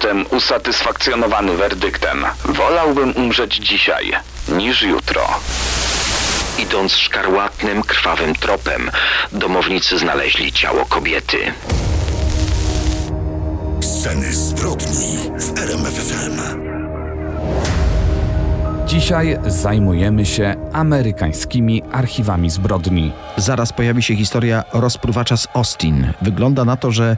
Jestem usatysfakcjonowany werdyktem. Wolałbym umrzeć dzisiaj niż jutro. Idąc szkarłatnym, krwawym tropem, domownicy znaleźli ciało kobiety. Sceny zbrodni w RMFFM. Dzisiaj zajmujemy się amerykańskimi archiwami zbrodni. Zaraz pojawi się historia rozpruwacza z Austin. Wygląda na to, że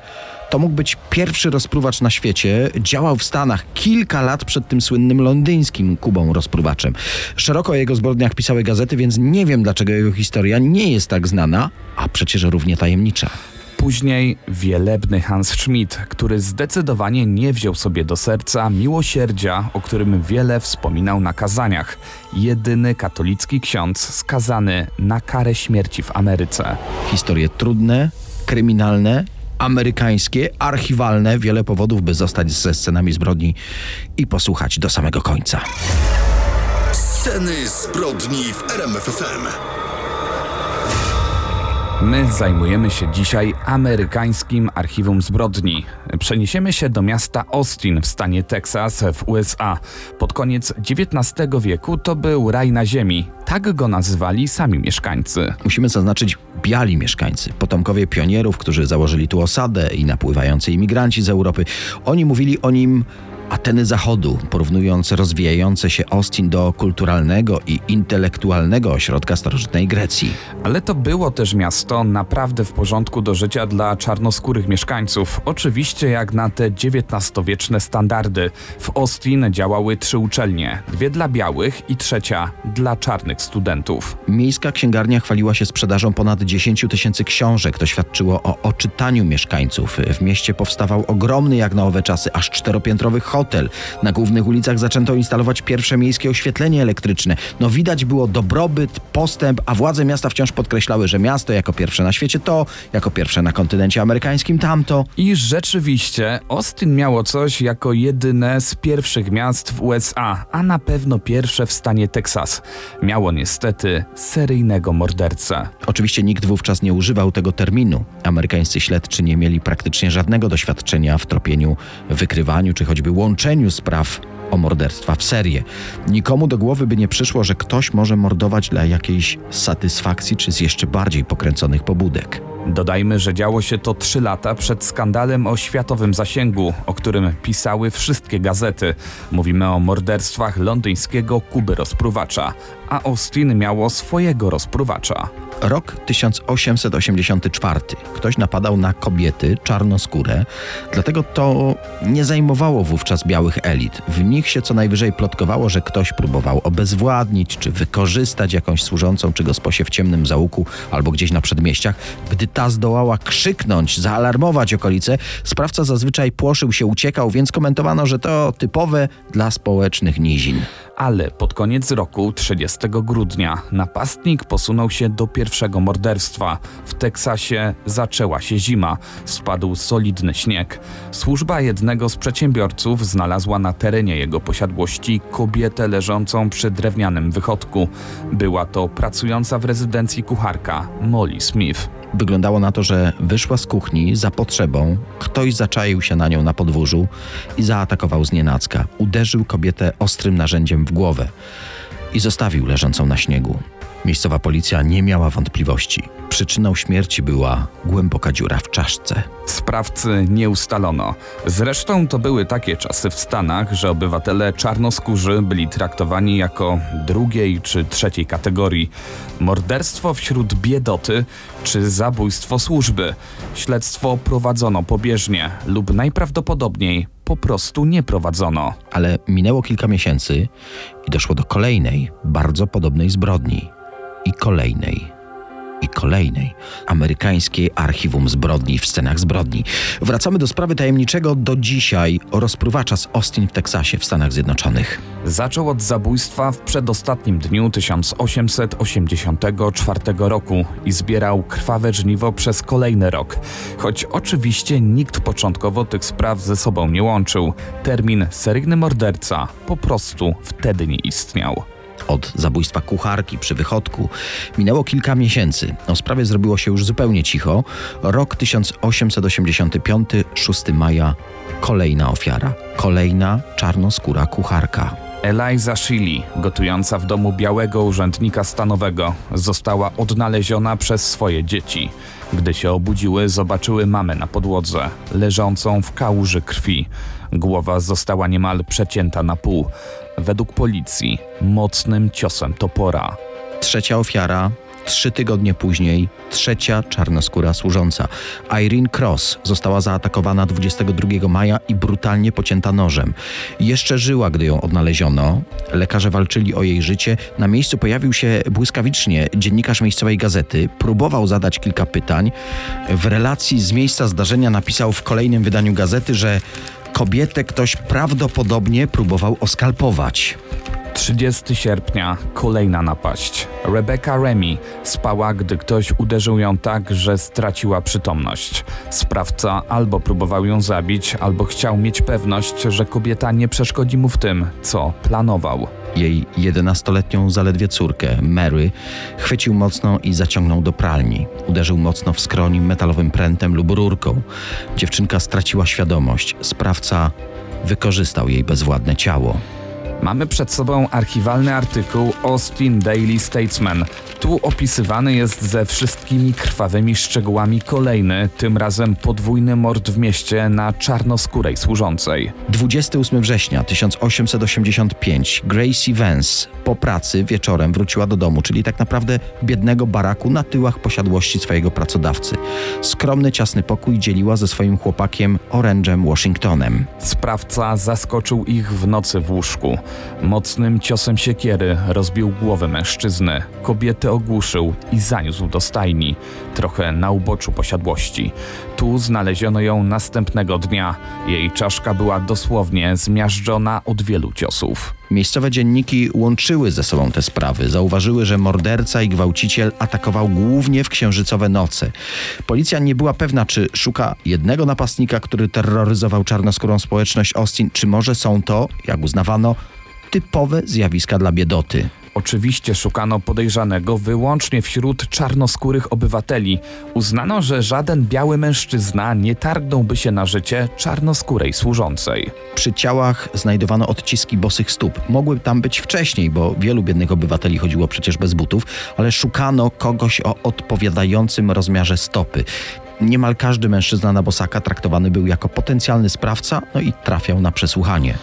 to mógł być pierwszy rozpruwacz na świecie. Działał w Stanach kilka lat przed tym słynnym londyńskim Kubą rozpruwaczem. Szeroko o jego zbrodniach pisały gazety, więc nie wiem, dlaczego jego historia nie jest tak znana, a przecież równie tajemnicza. Później wielebny Hans Schmidt, który zdecydowanie nie wziął sobie do serca miłosierdzia, o którym wiele wspominał na kazaniach. Jedyny katolicki ksiądz skazany na karę śmierci w Ameryce. Historie trudne, kryminalne, amerykańskie, archiwalne. Wiele powodów, by zostać ze scenami zbrodni i posłuchać do samego końca. Sceny zbrodni w RMFFM. My zajmujemy się dzisiaj amerykańskim archiwum zbrodni. Przeniesiemy się do miasta Austin w stanie Teksas w USA. Pod koniec XIX wieku to był raj na ziemi. Tak go nazywali sami mieszkańcy. Musimy zaznaczyć biali mieszkańcy, potomkowie pionierów, którzy założyli tu osadę i napływający imigranci z Europy. Oni mówili o nim Ateny Zachodu, porównując rozwijające się Austin do kulturalnego i intelektualnego ośrodka starożytnej Grecji. Ale to było też miasto naprawdę w porządku do życia dla czarnoskórych mieszkańców. Oczywiście jak na te XIX-wieczne standardy. W Austin działały trzy uczelnie, dwie dla białych i trzecia dla czarnych studentów. Miejska księgarnia chwaliła się sprzedażą ponad 10 tysięcy książek. To świadczyło o oczytaniu mieszkańców. W mieście powstawał ogromny jak na owe czasy, aż czteropiętrowy hotel. Na głównych ulicach zaczęto instalować pierwsze miejskie oświetlenie elektryczne. No widać było dobrobyt, postęp, a władze miasta wciąż podkreślały, że miasto jako pierwsze na świecie to, jako pierwsze na kontynencie amerykańskim tamto. I rzeczywiście Austin miało coś jako jedyne z pierwszych miast w USA, a na pewno pierwsze w stanie Teksas. Miało niestety seryjnego mordercę. Oczywiście nikt wówczas nie używał tego terminu. Amerykańscy śledczy nie mieli praktycznie żadnego doświadczenia w tropieniu, wykrywaniu czy choćby łączeniu spraw o morderstwa w serię. Nikomu do głowy by nie przyszło, że ktoś może mordować dla jakiejś satysfakcji czy z jeszcze bardziej pokręconych pobudek. Dodajmy, że działo się to trzy lata przed skandalem o światowym zasięgu, o którym pisały wszystkie gazety. Mówimy o morderstwach londyńskiego Kuby rozpruwacza, a Austin miało swojego rozpruwacza. Rok 1884. Ktoś napadał na kobiety czarnoskóre, dlatego to nie zajmowało wówczas białych elit. W nich się co najwyżej plotkowało, że ktoś próbował obezwładnić czy wykorzystać jakąś służącą czy gosposię w ciemnym załuku albo gdzieś na przedmieściach. Gdy ta zdołała krzyknąć, zaalarmować okolice, sprawca zazwyczaj płoszył się, uciekał, więc komentowano, że to typowe dla społecznych nizin. Ale pod koniec roku, 30 grudnia, napastnik posunął się do pierwszego morderstwa. W Teksasie zaczęła się zima, spadł solidny śnieg. Służba jednego z przedsiębiorców znalazła na terenie jego posiadłości kobietę leżącą przy drewnianym wychodku. Była to pracująca w rezydencji kucharka Molly Smith. Wyglądało na to, że wyszła z kuchni za potrzebą, ktoś zaczaił się na nią na podwórzu i zaatakował z nienacka. Uderzył kobietę ostrym narzędziem w głowę i zostawił leżącą na śniegu. Miejscowa policja nie miała wątpliwości. Przyczyną śmierci była głęboka dziura w czaszce. Sprawcy nie ustalono. Zresztą to były takie czasy w Stanach, że obywatele czarnoskórzy byli traktowani jako drugiej czy trzeciej kategorii. Morderstwo wśród biedoty czy zabójstwo służby. Śledztwo prowadzono pobieżnie lub najprawdopodobniej po prostu nie prowadzono. Ale minęło kilka miesięcy i doszło do kolejnej, bardzo podobnej zbrodni. I kolejnej. I kolejnej. Amerykańskie archiwum zbrodni w scenach zbrodni. Wracamy do sprawy tajemniczego do dzisiaj rozpruwacza z Austin w Teksasie w Stanach Zjednoczonych. Zaczął od zabójstwa w przedostatnim dniu 1884 roku i zbierał krwawe żniwo przez kolejny rok. Choć oczywiście nikt początkowo tych spraw ze sobą nie łączył. Termin seryjny morderca po prostu wtedy nie istniał. Od zabójstwa kucharki przy wychodku minęło kilka miesięcy. O sprawie zrobiło się już zupełnie cicho. Rok 1885, 6 maja, kolejna ofiara. Kolejna czarnoskóra kucharka. Eliza Shilly, gotująca w domu białego urzędnika stanowego, została odnaleziona przez swoje dzieci. Gdy się obudziły, zobaczyły mamę na podłodze, leżącą w kałuży krwi. Głowa została niemal przecięta na pół. Według policji, mocnym ciosem topora. Trzecia ofiara, trzy tygodnie później, trzecia czarnoskóra służąca. Irene Cross została zaatakowana 22 maja i brutalnie pocięta nożem. Jeszcze żyła, gdy ją odnaleziono. Lekarze walczyli o jej życie. Na miejscu pojawił się błyskawicznie dziennikarz miejscowej gazety. Próbował zadać kilka pytań. W relacji z miejsca zdarzenia napisał w kolejnym wydaniu gazety, że kobietę ktoś prawdopodobnie próbował oskalpować. 30 sierpnia kolejna napaść. Rebecca Remy spała, gdy ktoś uderzył ją tak, że straciła przytomność. Sprawca albo próbował ją zabić, albo chciał mieć pewność, że kobieta nie przeszkodzi mu w tym, co planował. Jej 11-letnią zaledwie córkę, Mary, chwycił mocno i zaciągnął do pralni. Uderzył mocno w skroń metalowym prętem lub rurką. Dziewczynka straciła świadomość. Sprawca wykorzystał jej bezwładne ciało. Mamy przed sobą archiwalny artykuł Austin Daily Statesman. Tu opisywany jest ze wszystkimi krwawymi szczegółami kolejny, tym razem podwójny mord w mieście na czarnoskórej służącej. 28 września 1885 Gracie Vance po pracy wieczorem wróciła do domu, czyli tak naprawdę biednego baraku na tyłach posiadłości swojego pracodawcy. Skromny, ciasny pokój dzieliła ze swoim chłopakiem Orange'em Washingtonem. Sprawca zaskoczył ich w nocy w łóżku. Mocnym ciosem siekiery rozbił głowę mężczyzny. Kobietę ogłuszył i zaniósł do stajni, trochę na uboczu posiadłości. Tu znaleziono ją następnego dnia. Jej czaszka była dosłownie zmiażdżona od wielu ciosów. Miejscowe dzienniki łączyły ze sobą te sprawy. Zauważyły, że morderca i gwałciciel atakował głównie w księżycowe noce. Policja nie była pewna, czy szuka jednego napastnika, który terroryzował czarnoskórą społeczność Austin, czy może są to, jak uznawano, typowe zjawiska dla biedoty. Oczywiście szukano podejrzanego wyłącznie wśród czarnoskórych obywateli. Uznano, że żaden biały mężczyzna nie targnąłby się na życie czarnoskórej służącej. Przy ciałach znajdowano odciski bosych stóp. Mogły tam być wcześniej, bo wielu biednych obywateli chodziło przecież bez butów, ale szukano kogoś o odpowiadającym rozmiarze stopy. Niemal każdy mężczyzna na bosaka traktowany był jako potencjalny sprawca, no i trafiał na przesłuchanie.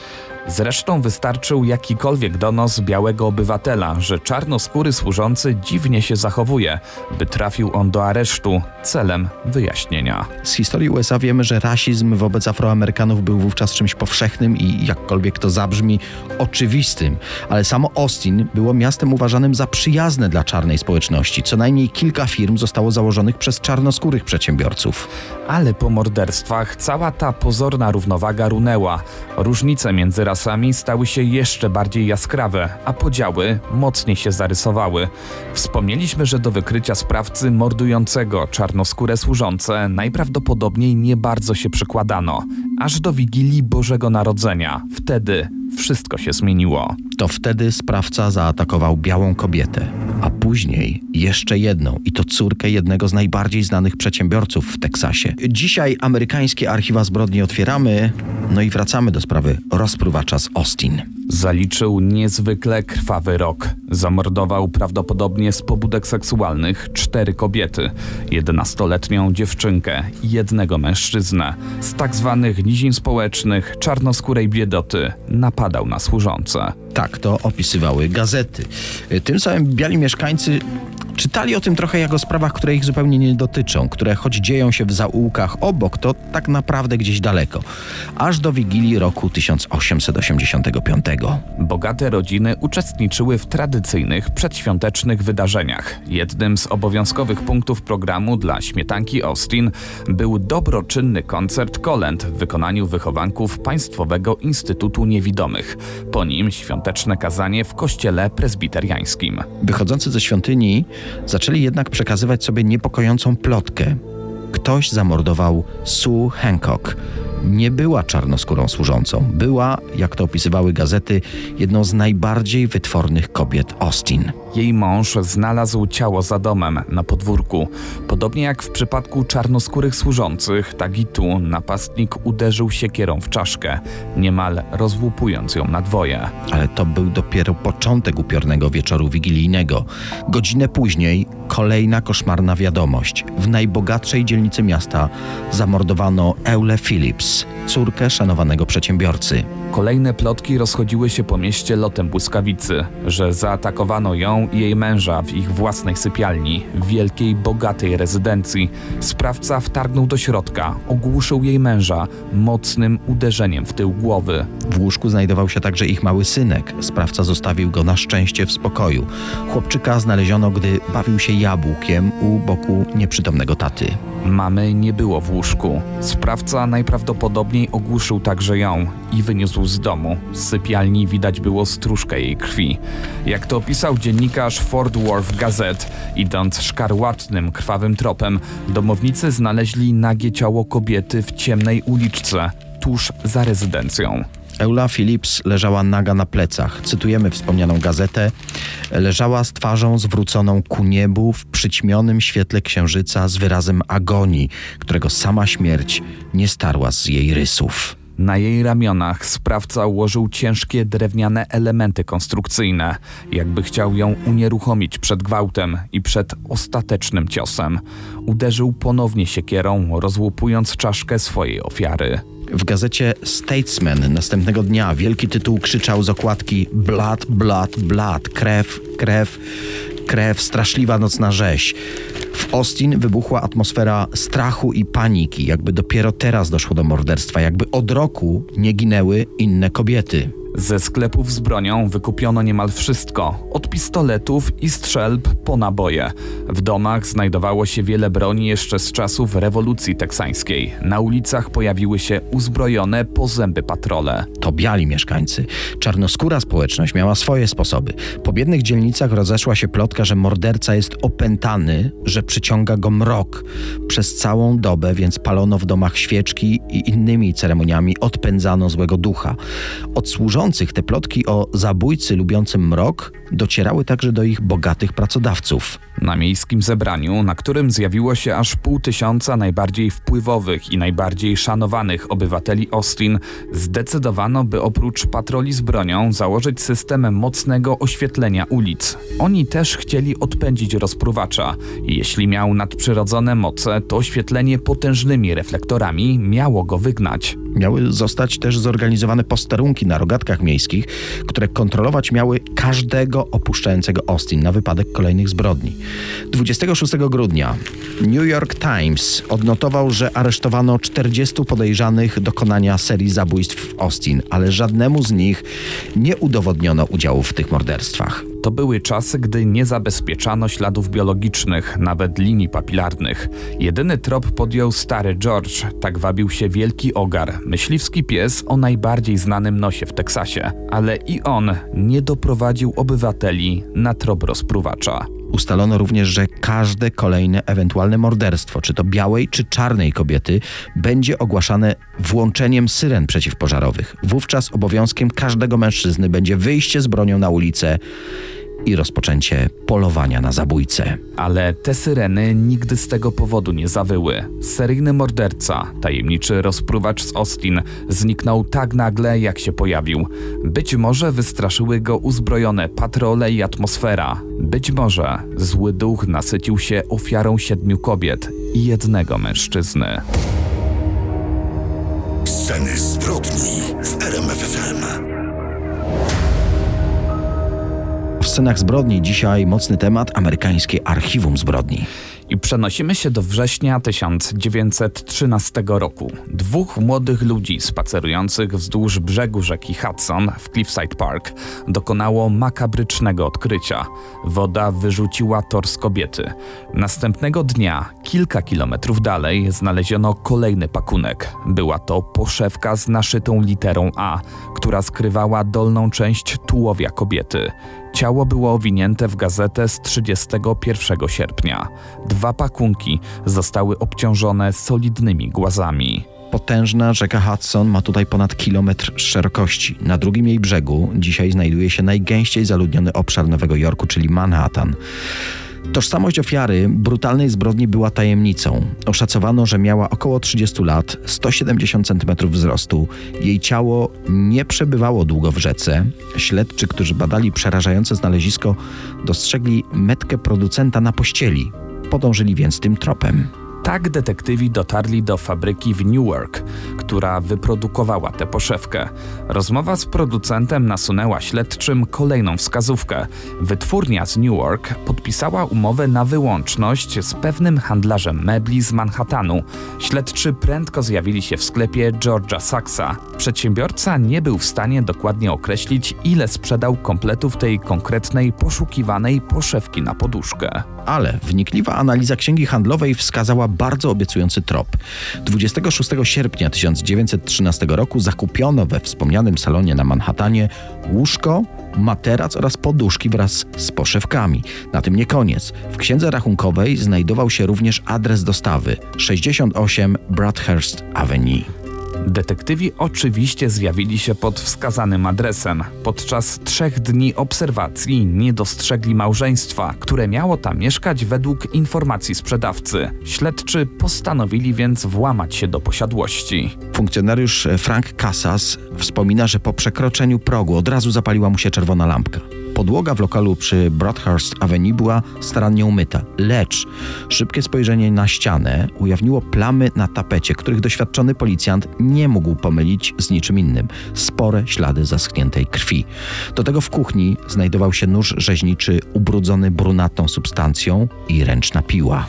Zresztą wystarczył jakikolwiek donos białego obywatela, że czarnoskóry służący dziwnie się zachowuje, by trafił on do aresztu celem wyjaśnienia. Z historii USA wiemy, że rasizm wobec Afroamerykanów był wówczas czymś powszechnym i jakkolwiek to zabrzmi, oczywistym. Ale samo Austin było miastem uważanym za przyjazne dla czarnej społeczności. Co najmniej kilka firm zostało założonych przez czarnoskórych przedsiębiorców. Ale po morderstwach cała ta pozorna równowaga runęła. Różnice między rasami stały się jeszcze bardziej jaskrawe, a podziały mocniej się zarysowały. Wspomnieliśmy, że do wykrycia sprawcy mordującego czarnoskóre służące najprawdopodobniej nie bardzo się przykładano, aż do Wigilii Bożego Narodzenia. Wtedy wszystko się zmieniło. To wtedy sprawca zaatakował białą kobietę, a później jeszcze jedną, i to córkę jednego z najbardziej znanych przedsiębiorców w Teksasie. Dzisiaj amerykańskie archiwa zbrodni otwieramy, no i wracamy do sprawy rozpruwacza z Austin. Zaliczył niezwykle krwawy rok. Zamordował prawdopodobnie z pobudek seksualnych cztery kobiety, jedenastoletnią dziewczynkę i jednego mężczyznę. Z tak zwanych nizin społecznych, czarnoskórej biedoty napadał na służące. Tak to opisywały gazety. Tym samym biali mieszkańcy czytali o tym trochę jak o sprawach, które ich zupełnie nie dotyczą, które choć dzieją się w zaułkach obok, to tak naprawdę gdzieś daleko. Aż do Wigilii roku 1885. Bogate rodziny uczestniczyły w tradycyjnych przedświątecznych wydarzeniach. Jednym z obowiązkowych punktów programu dla śmietanki Austin był dobroczynny koncert kolęd w wykonaniu wychowanków Państwowego Instytutu Niewidomych. Po nim świąteczne kazanie w kościele prezbiteriańskim. Wychodzący ze świątyni zaczęli jednak przekazywać sobie niepokojącą plotkę. Ktoś zamordował Sue Hancock, nie była czarnoskórą służącą. Była, jak to opisywały gazety, jedną z najbardziej wytwornych kobiet Austin. Jej mąż znalazł ciało za domem, na podwórku. Podobnie jak w przypadku czarnoskórych służących, tak i tu napastnik uderzył siekierą w czaszkę, niemal rozłupując ją na dwoje. Ale to był dopiero początek upiornego wieczoru wigilijnego. Godzinę później kolejna koszmarna wiadomość. W najbogatszej dzielnicy miasta zamordowano Eule Phillips, córkę szanowanego przedsiębiorcy. Kolejne plotki rozchodziły się po mieście lotem błyskawicy, że zaatakowano ją i jej męża w ich własnej sypialni, w wielkiej, bogatej rezydencji. Sprawca wtargnął do środka, ogłuszył jej męża mocnym uderzeniem w tył głowy. W łóżku znajdował się także ich mały synek. Sprawca zostawił go na szczęście w spokoju. Chłopczyka znaleziono, gdy bawił się jabłkiem u boku nieprzytomnego taty. Mamy nie było w łóżku. Sprawca najprawdopodobniej ogłuszył także ją i wyniósł z domu. Z sypialni widać było stróżkę jej krwi. Jak to opisał dziennikarz Fort Worth Gazette, idąc szkarłatnym, krwawym tropem, domownicy znaleźli nagie ciało kobiety w ciemnej uliczce, tuż za rezydencją. Eula Phillips leżała naga na plecach. Cytujemy wspomnianą gazetę. Leżała z twarzą zwróconą ku niebu w przyćmionym świetle księżyca z wyrazem agonii, którego sama śmierć nie starła z jej rysów. Na jej ramionach sprawca ułożył ciężkie drewniane elementy konstrukcyjne, jakby chciał ją unieruchomić przed gwałtem i przed ostatecznym ciosem. Uderzył ponownie siekierą, rozłupując czaszkę swojej ofiary. W gazecie Statesman następnego dnia wielki tytuł krzyczał z okładki Blood, blood, blood, krew, krew, krew, straszliwa nocna rzeź. W Austin wybuchła atmosfera strachu i paniki, jakby dopiero teraz doszło do morderstwa, jakby od roku nie ginęły inne kobiety. Ze sklepów z bronią wykupiono niemal wszystko, od pistoletów i strzelb po naboje. W domach znajdowało się wiele broni jeszcze z czasów rewolucji teksańskiej. Na ulicach pojawiły się uzbrojone po zęby patrole. To biali mieszkańcy. Czarnoskóra społeczność miała swoje sposoby. Po biednych dzielnicach rozeszła się plotka, że morderca jest opętany, że przyciąga go mrok. Przez całą dobę więc palono w domach świeczki i innymi ceremoniami odpędzano złego ducha. Od służących te plotki o zabójcy lubiącym mrok docierały także do ich bogatych pracodawców. Na miejskim zebraniu, na którym zjawiło się aż pół tysiąca najbardziej wpływowych i najbardziej szanowanych obywateli Austin, zdecydowano, by oprócz patroli z bronią założyć system mocnego oświetlenia ulic. Oni też chcieli odpędzić rozpruwacza. Jeśli miał nadprzyrodzone moce, to oświetlenie potężnymi reflektorami miało go wygnać. Miały zostać też zorganizowane posterunki na rogatkach miejskich, które kontrolować miały każdego opuszczającego Austin na wypadek kolejnych zbrodni. 26 grudnia New York Times odnotował, że aresztowano 40 podejrzanych dokonania serii zabójstw w Austin, ale żadnemu z nich nie udowodniono udziału w tych morderstwach. To były czasy, gdy nie zabezpieczano śladów biologicznych, nawet linii papilarnych. Jedyny trop podjął stary George, tak wabił się wielki ogar, myśliwski pies o najbardziej znanym nosie w Teksasie. Ale i on nie doprowadził obywateli na trop rozpruwacza. Ustalono również, że każde kolejne ewentualne morderstwo, czy to białej, czy czarnej kobiety, będzie ogłaszane włączeniem syren przeciwpożarowych. Wówczas obowiązkiem każdego mężczyzny będzie wyjście z bronią na ulicę i rozpoczęcie polowania na zabójcę. Ale te syreny nigdy z tego powodu nie zawyły. Seryjny morderca, tajemniczy rozpruwacz z Austin, zniknął tak nagle, jak się pojawił. Być może wystraszyły go uzbrojone patrole i atmosfera. Być może zły duch nasycił się ofiarą siedmiu kobiet i jednego mężczyzny. Sceny zbrodni w RMFFM. Scenach zbrodni dzisiaj mocny temat amerykańskie archiwum zbrodni. I przenosimy się do września 1913 roku. Dwóch młodych ludzi spacerujących wzdłuż brzegu rzeki Hudson w Cliffside Park dokonało makabrycznego odkrycia. Woda wyrzuciła tors kobiety. Następnego dnia, kilka kilometrów dalej, znaleziono kolejny pakunek. Była to poszewka z naszytą literą A, która skrywała dolną część tułowia kobiety. Ciało było owinięte w gazetę z 31 sierpnia. Dwa pakunki zostały obciążone solidnymi głazami. Potężna rzeka Hudson ma tutaj ponad kilometr szerokości. Na drugim jej brzegu dzisiaj znajduje się najgęściej zaludniony obszar Nowego Jorku, czyli Manhattan. Tożsamość ofiary brutalnej zbrodni była tajemnicą. Oszacowano, że miała około 30 lat, 170 cm wzrostu. Jej ciało nie przebywało długo w rzece. Śledczy, którzy badali przerażające znalezisko, dostrzegli metkę producenta na pościeli. Podążyli więc tym tropem. Tak detektywi dotarli do fabryki w Newark, która wyprodukowała tę poszewkę. Rozmowa z producentem nasunęła śledczym kolejną wskazówkę. Wytwórnia z Newark podpisała umowę na wyłączność z pewnym handlarzem mebli z Manhattanu. Śledczy prędko zjawili się w sklepie Georgia Saxa. Przedsiębiorca nie był w stanie dokładnie określić, ile sprzedał kompletów tej konkretnej, poszukiwanej poszewki na poduszkę. Ale wnikliwa analiza księgi handlowej wskazała bardzo obiecujący trop. 26 sierpnia 1913 roku zakupiono we wspomnianym salonie na Manhattanie łóżko, materac oraz poduszki wraz z poszewkami. Na tym nie koniec. W księdze rachunkowej znajdował się również adres dostawy 68 Bradhurst Avenue. Detektywi oczywiście zjawili się pod wskazanym adresem. Podczas trzech dni obserwacji nie dostrzegli małżeństwa, które miało tam mieszkać według informacji sprzedawcy. Śledczy postanowili więc włamać się do posiadłości. Funkcjonariusz Frank Casas wspomina, że po przekroczeniu progu od razu zapaliła mu się czerwona lampka. Podłoga w lokalu przy Broadhurst Avenue była starannie umyta, lecz szybkie spojrzenie na ścianę ujawniło plamy na tapecie, których doświadczony policjant nie mógł pomylić z niczym innym. Spore ślady zaschniętej krwi. Do tego w kuchni znajdował się nóż rzeźniczy ubrudzony brunatną substancją i ręczna piła.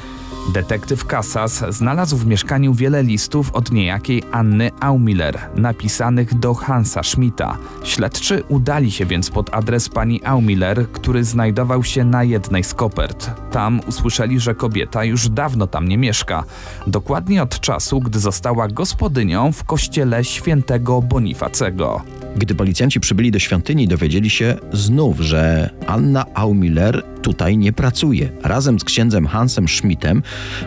Detektyw Casas znalazł w mieszkaniu wiele listów od niejakiej Anny Aumiller, napisanych do Hansa Schmidta. Śledczy udali się więc pod adres pani Aumiller, który znajdował się na jednej z kopert. Tam usłyszeli, że kobieta już dawno tam nie mieszka. Dokładnie od czasu, gdy została gospodynią w kościele świętego Bonifacego. Gdy policjanci przybyli do świątyni, dowiedzieli się znów, że Anna Aumiller tutaj nie pracuje. Razem z księdzem Hansem Schmidtem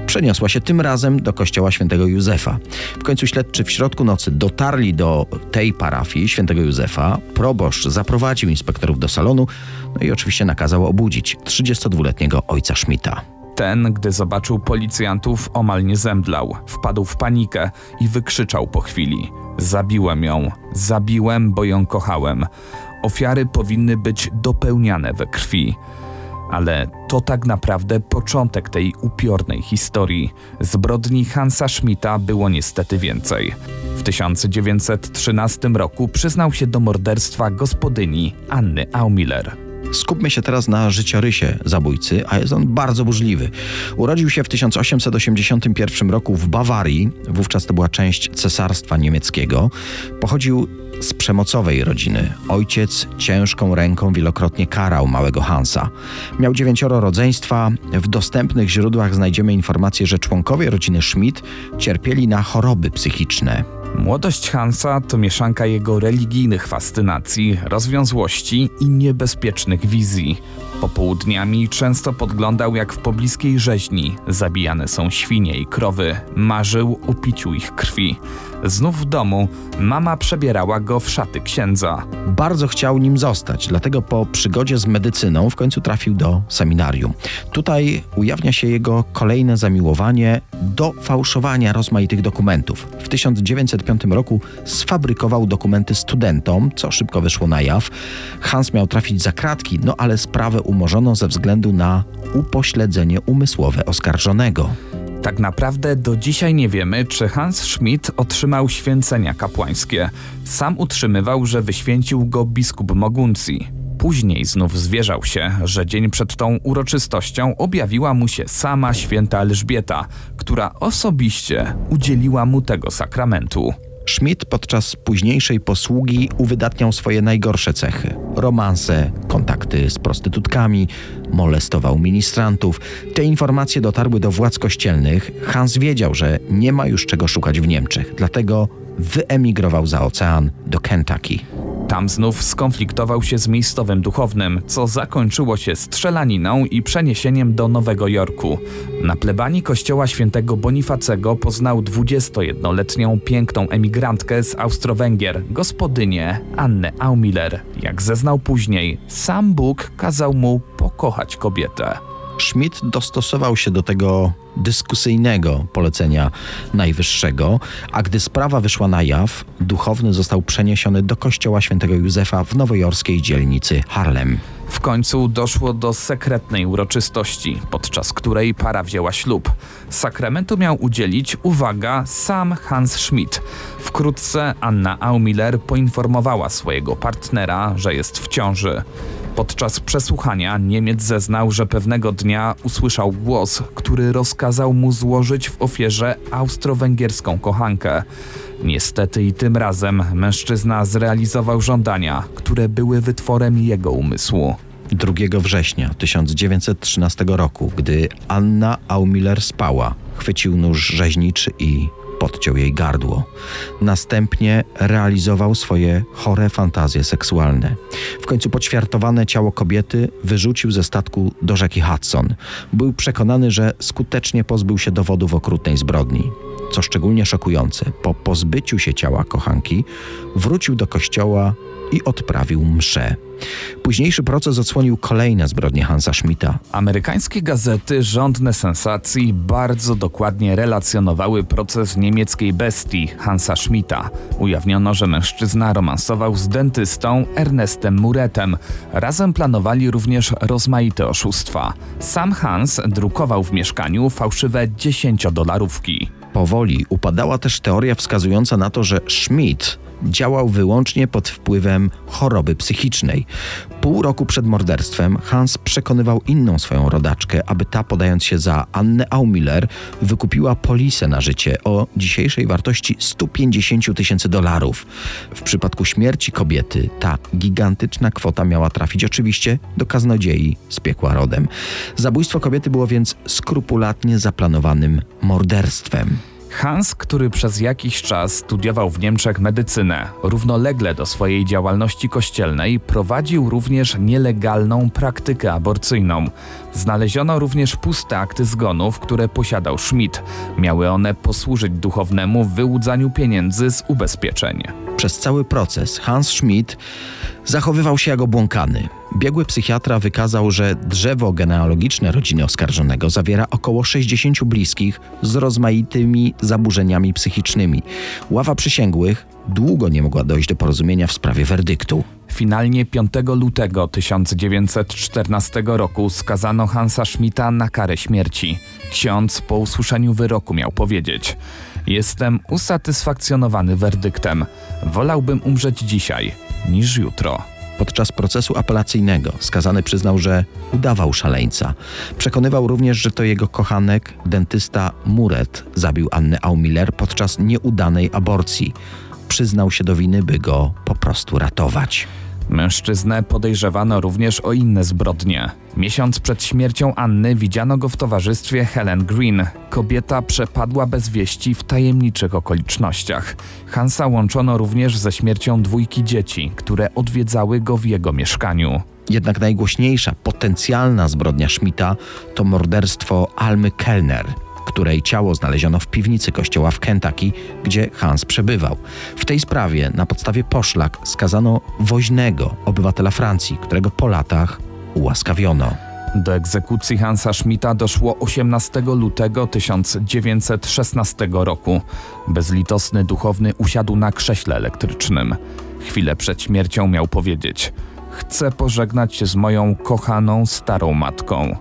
przeniosła się tym razem do kościoła świętego Józefa. W końcu śledczy w środku nocy dotarli do tej parafii świętego Józefa. Proboszcz zaprowadził inspektorów do salonu, no i oczywiście nakazał obudzić 32-letniego ojca Schmidta. Ten, gdy zobaczył policjantów, omal nie zemdlał. Wpadł w panikę i wykrzyczał po chwili: Zabiłem ją, zabiłem, bo ją kochałem. Ofiary powinny być dopełniane we krwi. Ale to tak naprawdę początek tej upiornej historii. Zbrodni Hansa Schmidta było niestety więcej. W 1913 roku przyznał się do morderstwa gospodyni Anny Aumiller. Skupmy się teraz na życiorysie zabójcy, a jest on bardzo burzliwy. Urodził się w 1881 roku w Bawarii, wówczas to była część cesarstwa niemieckiego. Pochodził z przemocowej rodziny. Ojciec ciężką ręką wielokrotnie karał małego Hansa. Miał dziewięcioro rodzeństwa. W dostępnych źródłach znajdziemy informację, że członkowie rodziny Schmidt cierpieli na choroby psychiczne. Młodość Hansa to mieszanka jego religijnych fascynacji, rozwiązłości i niebezpiecznych wizji. Popołudniami często podglądał, jak w pobliskiej rzeźni zabijane są świnie i krowy. Marzył o piciu ich krwi. Znów w domu mama przebierała go w szaty księdza. Bardzo chciał nim zostać, dlatego po przygodzie z medycyną w końcu trafił do seminarium. Tutaj ujawnia się jego kolejne zamiłowanie do fałszowania rozmaitych dokumentów. W 1905 roku sfabrykował dokumenty studentom, co szybko wyszło na jaw. Hans miał trafić za kratki, no ale sprawę umorzono ze względu na upośledzenie umysłowe oskarżonego. Tak naprawdę do dzisiaj nie wiemy, czy Hans Schmidt otrzymał święcenia kapłańskie. Sam utrzymywał, że wyświęcił go biskup Moguncji. Później znów zwierzał się, że dzień przed tą uroczystością objawiła mu się sama święta Elżbieta, która osobiście udzieliła mu tego sakramentu. Schmidt podczas późniejszej posługi uwydatniał swoje najgorsze cechy: romanse, kontakty z prostytutkami, molestował ministrantów. Te informacje dotarły do władz kościelnych. Hans wiedział, że nie ma już czego szukać w Niemczech, dlatego wyemigrował za ocean do Kentucky. Tam znów skonfliktował się z miejscowym duchownym, co zakończyło się strzelaniną i przeniesieniem do Nowego Jorku. Na plebanii kościoła świętego Bonifacego poznał 21-letnią piękną emigrantkę z Austro-Węgier, gospodynię Annę Aumiller. Jak zeznał później, sam Bóg kazał mu pokochać kobietę. Schmidt dostosował się do tego dyskusyjnego polecenia najwyższego, a gdy sprawa wyszła na jaw, duchowny został przeniesiony do kościoła świętego Józefa w nowojorskiej dzielnicy Harlem. W końcu doszło do sekretnej uroczystości, podczas której para wzięła ślub. Sakramentu miał udzielić, uwaga, sam Hans Schmidt. Wkrótce Anna Aumiller poinformowała swojego partnera, że jest w ciąży. Podczas przesłuchania Niemiec zeznał, że pewnego dnia usłyszał głos, który rozkazał mu złożyć w ofierze austro-węgierską kochankę. Niestety i tym razem mężczyzna zrealizował żądania, które były wytworem jego umysłu. 2 września 1913 roku, gdy Anna Aumiller spała, chwycił nóż rzeźniczy i podciął jej gardło. Następnie realizował swoje chore fantazje seksualne. W końcu poćwiartowane ciało kobiety wyrzucił ze statku do rzeki Hudson. Był przekonany, że skutecznie pozbył się dowodów okrutnej zbrodni. Co szczególnie szokujące, po pozbyciu się ciała kochanki, wrócił do kościoła i odprawił mszę. Późniejszy proces odsłonił kolejne zbrodnie Hansa Schmidta. Amerykańskie gazety rządne sensacji bardzo dokładnie relacjonowały proces niemieckiej bestii Hansa Schmidta. Ujawniono, że mężczyzna romansował z dentystą Ernestem Muretem. Razem planowali również rozmaite oszustwa. Sam Hans drukował w mieszkaniu fałszywe 10-dolarówki. Powoli upadała też teoria wskazująca na to, że Schmidt działał wyłącznie pod wpływem choroby psychicznej. Pół roku przed morderstwem Hans przekonywał inną swoją rodaczkę, aby ta, podając się za Annę Aumiller, wykupiła polisę na życie o dzisiejszej wartości 150 tysięcy dolarów. W przypadku śmierci kobiety ta gigantyczna kwota miała trafić oczywiście do kaznodziei z piekła rodem. Zabójstwo kobiety było więc skrupulatnie zaplanowanym morderstwem. Hans, który przez jakiś czas studiował w Niemczech medycynę, równolegle do swojej działalności kościelnej prowadził również nielegalną praktykę aborcyjną. Znaleziono również puste akty zgonów, które posiadał Schmidt. Miały one posłużyć duchownemu w wyłudzaniu pieniędzy z ubezpieczeń. Przez cały proces Hans Schmidt zachowywał się jak obłąkany. Biegły psychiatra wykazał, że drzewo genealogiczne rodziny oskarżonego zawiera około 60 bliskich z rozmaitymi zaburzeniami psychicznymi. Ława przysięgłych długo nie mogła dojść do porozumienia w sprawie werdyktu. Finalnie 5 lutego 1914 roku skazano Hansa Schmidta na karę śmierci. Ksiądz po usłyszeniu wyroku miał powiedzieć: Jestem usatysfakcjonowany werdyktem. Wolałbym umrzeć dzisiaj niż jutro. Podczas procesu apelacyjnego skazany przyznał, że udawał szaleńca. Przekonywał również, że to jego kochanek, dentysta Muret, zabił Annę Aumiller podczas nieudanej aborcji. Przyznał się do winy, by go po prostu ratować. Mężczyznę podejrzewano również o inne zbrodnie. Miesiąc przed śmiercią Anny widziano go w towarzystwie Helen Green. Kobieta przepadła bez wieści w tajemniczych okolicznościach. Hansa łączono również ze śmiercią dwójki dzieci, które odwiedzały go w jego mieszkaniu. Jednak najgłośniejsza, potencjalna zbrodnia Schmidta to morderstwo Almy Kellner, której ciało znaleziono w piwnicy kościoła w Kentucky, gdzie Hans przebywał. W tej sprawie na podstawie poszlak skazano woźnego obywatela Francji, którego po latach ułaskawiono. Do egzekucji Hansa Schmidta doszło 18 lutego 1916 roku. Bezlitosny duchowny usiadł na krześle elektrycznym. Chwilę przed śmiercią miał powiedzieć: Chcę pożegnać się z moją kochaną starą matką.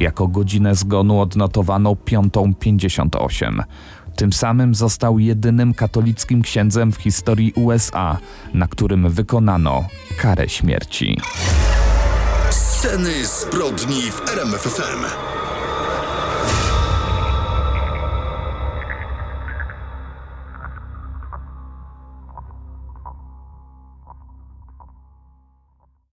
Jako godzinę zgonu odnotowano 5.58. Tym samym został jedynym katolickim księdzem w historii USA, na którym wykonano karę śmierci. Sceny zbrodni w RMFFM.